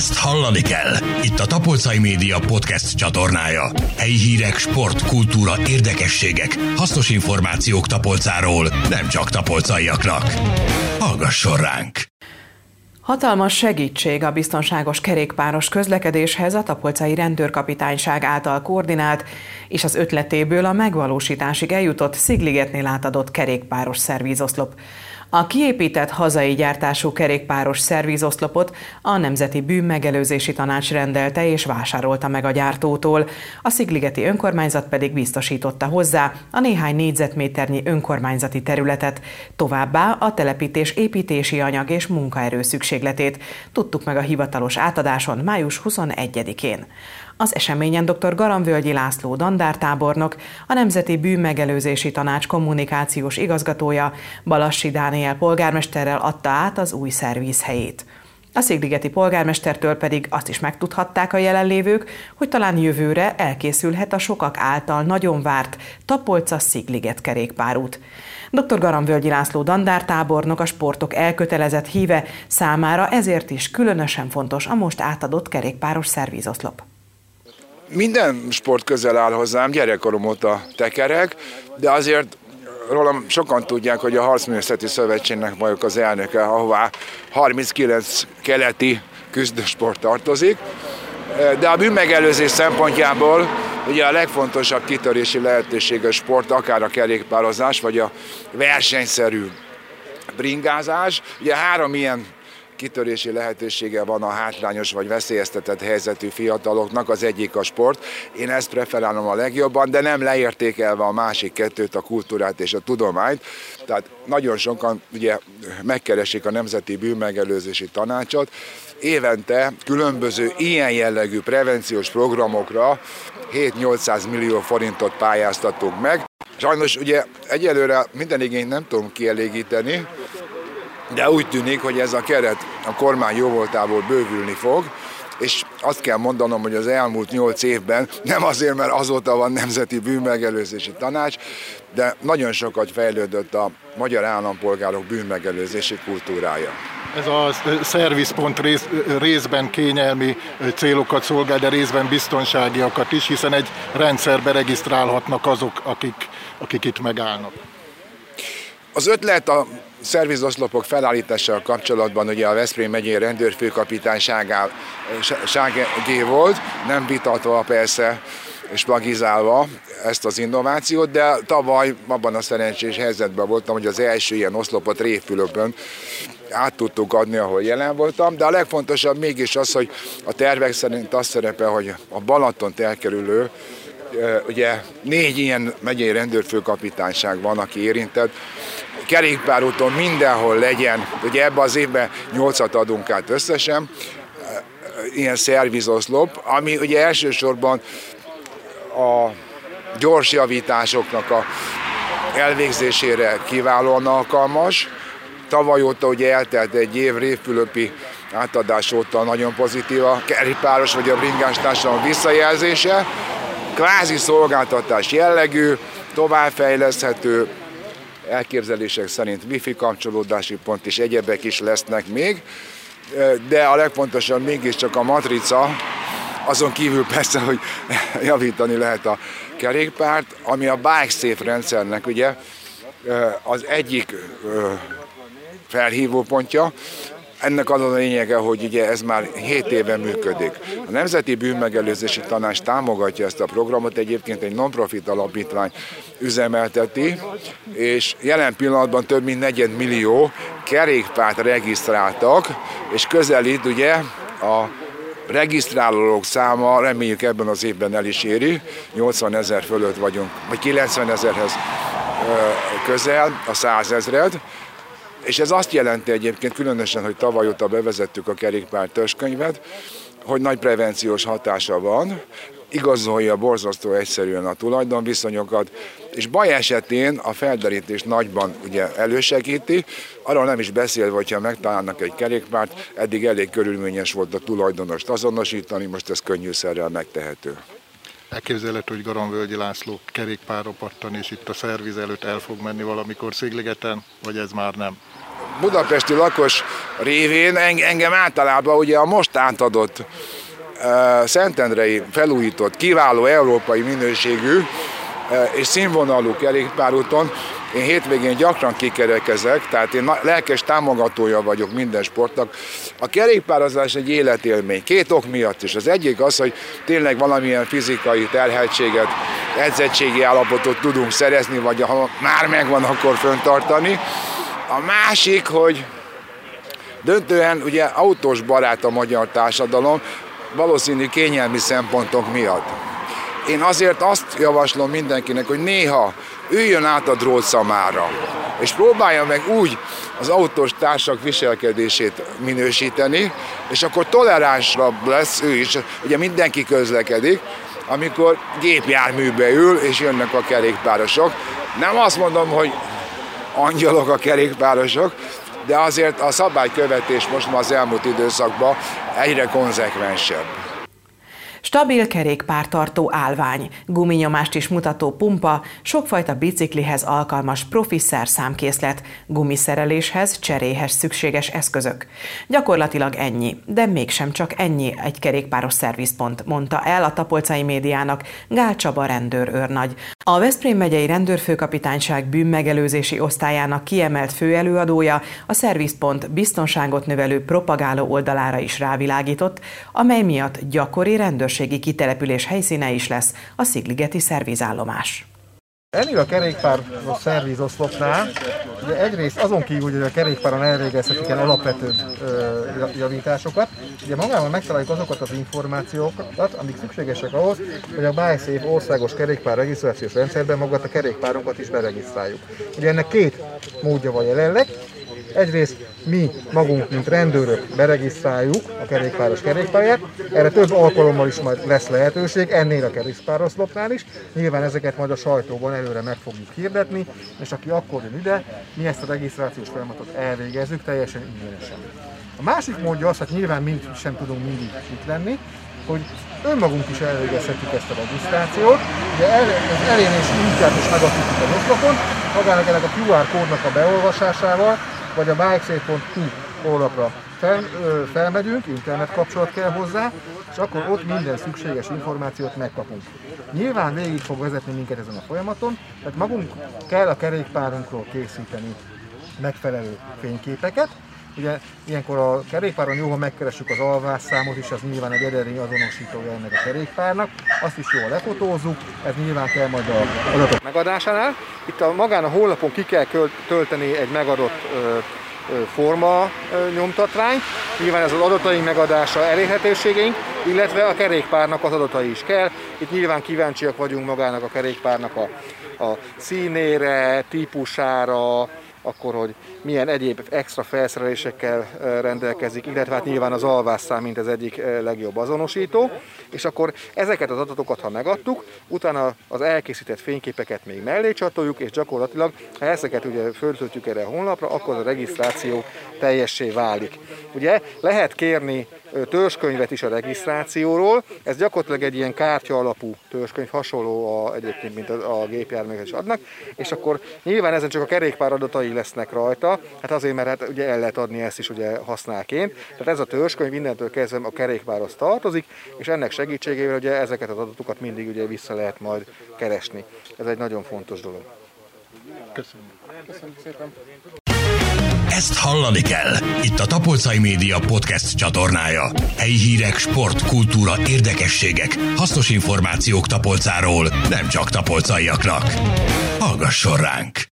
ezt hallani kell. Itt a Tapolcai Média podcast csatornája. Helyi hírek, sport, kultúra, érdekességek, hasznos információk Tapolcáról, nem csak tapolcaiaknak. Hallgasson ránk! Hatalmas segítség a biztonságos kerékpáros közlekedéshez a Tapolcai Rendőrkapitányság által koordinált, és az ötletéből a megvalósításig eljutott Szigligetnél átadott kerékpáros szervízoszlop. A kiépített hazai gyártású kerékpáros szervízoszlopot a Nemzeti Bűnmegelőzési Tanács rendelte és vásárolta meg a gyártótól, a Szigligeti önkormányzat pedig biztosította hozzá a néhány négyzetméternyi önkormányzati területet, továbbá a telepítés építési anyag és munkaerő szükségletét. Tudtuk meg a hivatalos átadáson május 21-én. Az eseményen dr. Garamvölgyi László dandártábornok, a Nemzeti Bűnmegelőzési Tanács kommunikációs igazgatója Balassi Dániel polgármesterrel adta át az új szervíz helyét. A szigligeti polgármestertől pedig azt is megtudhatták a jelenlévők, hogy talán jövőre elkészülhet a sokak által nagyon várt Tapolca-Szigliget kerékpárút. Dr. Garamvölgyi László dandártábornok a sportok elkötelezett híve számára ezért is különösen fontos a most átadott kerékpáros szervízoszlop. Minden sport közel áll hozzám, gyerekkorom óta tekerek, de azért rólam sokan tudják, hogy a Harcművészeti Szövetségnek vagyok az elnöke, ahová 39 keleti küzdősport tartozik. De a bűnmegelőzés szempontjából ugye a legfontosabb kitörési lehetőség a sport, akár a kerékpározás, vagy a versenyszerű bringázás. Ugye három ilyen kitörési lehetősége van a hátrányos vagy veszélyeztetett helyzetű fiataloknak, az egyik a sport. Én ezt preferálom a legjobban, de nem leértékelve a másik kettőt, a kultúrát és a tudományt. Tehát nagyon sokan ugye megkeresik a Nemzeti Bűnmegelőzési Tanácsot, évente különböző ilyen jellegű prevenciós programokra 7-800 millió forintot pályáztatunk meg. Sajnos ugye egyelőre minden igényt nem tudom kielégíteni, de úgy tűnik, hogy ez a keret a kormány jóvoltából bővülni fog, és azt kell mondanom, hogy az elmúlt nyolc évben, nem azért, mert azóta van Nemzeti Bűnmegelőzési Tanács, de nagyon sokat fejlődött a magyar állampolgárok bűnmegelőzési kultúrája. Ez a szervizpont rész, részben kényelmi célokat szolgál, de részben biztonságiakat is, hiszen egy rendszerbe regisztrálhatnak azok, akik, akik itt megállnak. Az ötlet a szervizoszlopok felállítással kapcsolatban ugye a Veszprém megyei rendőrfőkapitányságé volt, nem vitatva persze és magizálva ezt az innovációt, de tavaly abban a szerencsés helyzetben voltam, hogy az első ilyen oszlopot Révfülöpön át tudtuk adni, ahol jelen voltam, de a legfontosabb mégis az, hogy a tervek szerint azt szerepel, hogy a Balatont elkerülő ugye négy ilyen megyei rendőrfőkapitányság van, aki érintett, kerékpárúton mindenhol legyen, ugye ebben az évben nyolcat adunk át összesen, ilyen szervizoszlop, ami ugye elsősorban a gyors javításoknak a elvégzésére kiválóan alkalmas. Tavaly óta ugye eltelt egy év révfülöpi átadás óta nagyon pozitív a kerékpáros vagy a bringás társadalom visszajelzése. Kvázi szolgáltatás jellegű, továbbfejleszthető, elképzelések szerint wifi kapcsolódási pont és egyebek is lesznek még, de a legfontosabb mégiscsak a matrica, azon kívül persze, hogy javítani lehet a kerékpárt, ami a bike safe rendszernek ugye az egyik felhívópontja, ennek az a lényege, hogy ugye ez már 7 éve működik. A Nemzeti Bűnmegelőzési Tanács támogatja ezt a programot, egyébként egy non-profit alapítvány üzemelteti, és jelen pillanatban több mint negyed millió kerékpárt regisztráltak, és közelít ugye a regisztrálók száma reméljük ebben az évben el is éri, 80 ezer fölött vagyunk, vagy 90 ezerhez közel, a 100 ezred, és ez azt jelenti egyébként különösen, hogy tavaly óta bevezettük a kerékpár törskönyvet, hogy nagy prevenciós hatása van, igazolja borzasztó egyszerűen a tulajdonviszonyokat, és baj esetén a felderítés nagyban ugye elősegíti, arról nem is beszélve, hogyha megtalálnak egy kerékpárt, eddig elég körülményes volt a tulajdonost azonosítani, most ez könnyűszerrel megtehető. Elképzelhető, hogy Garamvölgyi László kerékpárra és itt a szerviz előtt el fog menni valamikor Szigligeten, vagy ez már nem? budapesti lakos révén engem általában ugye a most átadott Szentendrei felújított, kiváló európai minőségű és színvonalú kerékpárúton én hétvégén gyakran kikerekezek, tehát én lelkes támogatója vagyok minden sportnak. A kerékpározás egy életélmény, két ok miatt is. Az egyik az, hogy tényleg valamilyen fizikai terheltséget, edzettségi állapotot tudunk szerezni, vagy ha már megvan, akkor föntartani. A másik, hogy döntően ugye autós barát a magyar társadalom, valószínű kényelmi szempontok miatt. Én azért azt javaslom mindenkinek, hogy néha üljön át a drótszamára, és próbálja meg úgy az autós társak viselkedését minősíteni, és akkor toleránsabb lesz ő is, ugye mindenki közlekedik, amikor gépjárműbe ül, és jönnek a kerékpárosok. Nem azt mondom, hogy angyalok a kerékpárosok, de azért a szabálykövetés most már az elmúlt időszakban egyre konzekvensebb. Stabil kerékpártartó állvány, guminyomást is mutató pumpa, sokfajta biciklihez alkalmas profi számkészlet, gumiszereléshez, cseréhez szükséges eszközök. Gyakorlatilag ennyi, de mégsem csak ennyi egy kerékpáros szervizpont, mondta el a Tapolcai médiának Gál Csaba rendőrőrnagy. A Veszprém megyei rendőrfőkapitányság bűnmegelőzési osztályának kiemelt főelőadója a szervizpont biztonságot növelő propagáló oldalára is rávilágított, amely miatt gyakori rendőrségi kitelepülés helyszíne is lesz a Szigligeti szervizállomás. Ennél a kerékpár a szervizoszlopnál, ugye egyrészt azon kívül, hogy a kerékpáron elvégezhetik ilyen alapvető javításokat, ugye magában megtaláljuk azokat az információkat, amik szükségesek ahhoz, hogy a BuySafe országos kerékpár regisztrációs rendszerben magát a kerékpárunkat is beregisztráljuk. Ugye ennek két módja van jelenleg, Egyrészt mi magunk, mint rendőrök beregisztráljuk a kerékpáros kerékpályát, erre több alkalommal is majd lesz lehetőség, ennél a kerékpároszlopnál is. Nyilván ezeket majd a sajtóban előre meg fogjuk hirdetni, és aki akkor jön ide, mi ezt a regisztrációs folyamatot elvégezzük teljesen ingyenesen. A másik módja az, hogy nyilván mind sem tudunk mindig itt lenni, hogy önmagunk is elvégezhetjük ezt a regisztrációt. Ugye el, az elérési útját is itt a oszlopon, magának ennek a QR kódnak a beolvasásával vagy a bikesafe.hu honlapra fel, ö, felmegyünk, internet kapcsolat kell hozzá, és akkor ott minden szükséges információt megkapunk. Nyilván végig fog vezetni minket ezen a folyamaton, tehát magunk kell a kerékpárunkról készíteni megfelelő fényképeket, Ugye ilyenkor a kerékpáron jó, ha megkeressük az alvásszámot is, az nyilván egy eredmény azonosítója ennek a kerékpárnak. Azt is jól lefotózzuk, ez nyilván kell majd a adatok megadásánál. Itt a, magán a honlapon ki kell tölteni egy megadott ö, forma nyomtatvány. Nyilván ez az adataink megadása elérhetőségeink, illetve a kerékpárnak az adatai is kell. Itt nyilván kíváncsiak vagyunk magának a kerékpárnak a, a színére, típusára, akkor, hogy milyen egyéb extra felszerelésekkel rendelkezik, illetve hát nyilván az alvásszám, mint az egyik legjobb azonosító, és akkor ezeket az adatokat, ha megadtuk, utána az elkészített fényképeket még mellé csatoljuk, és gyakorlatilag, ha ezeket ugye föltöltjük erre a honlapra, akkor a regisztráció teljessé válik. Ugye lehet kérni törzskönyvet is a regisztrációról. Ez gyakorlatilag egy ilyen kártya alapú törzskönyv, hasonló a, egyébként, mint a, a gépjárművek is adnak, és akkor nyilván ezen csak a kerékpár adatai lesznek rajta, hát azért, mert hát ugye el lehet adni ezt is ugye használként. Tehát ez a törzskönyv mindentől kezdve a kerékpárhoz tartozik, és ennek segítségével ugye ezeket az adatokat mindig ugye vissza lehet majd keresni. Ez egy nagyon fontos dolog. Köszönöm. Köszönöm szépen. Ezt hallani kell. Itt a Tapolcai Média podcast csatornája. Helyi hírek, sport, kultúra, érdekességek, hasznos információk Tapolcáról, nem csak tapolcaiaknak. Hallgasson ránk!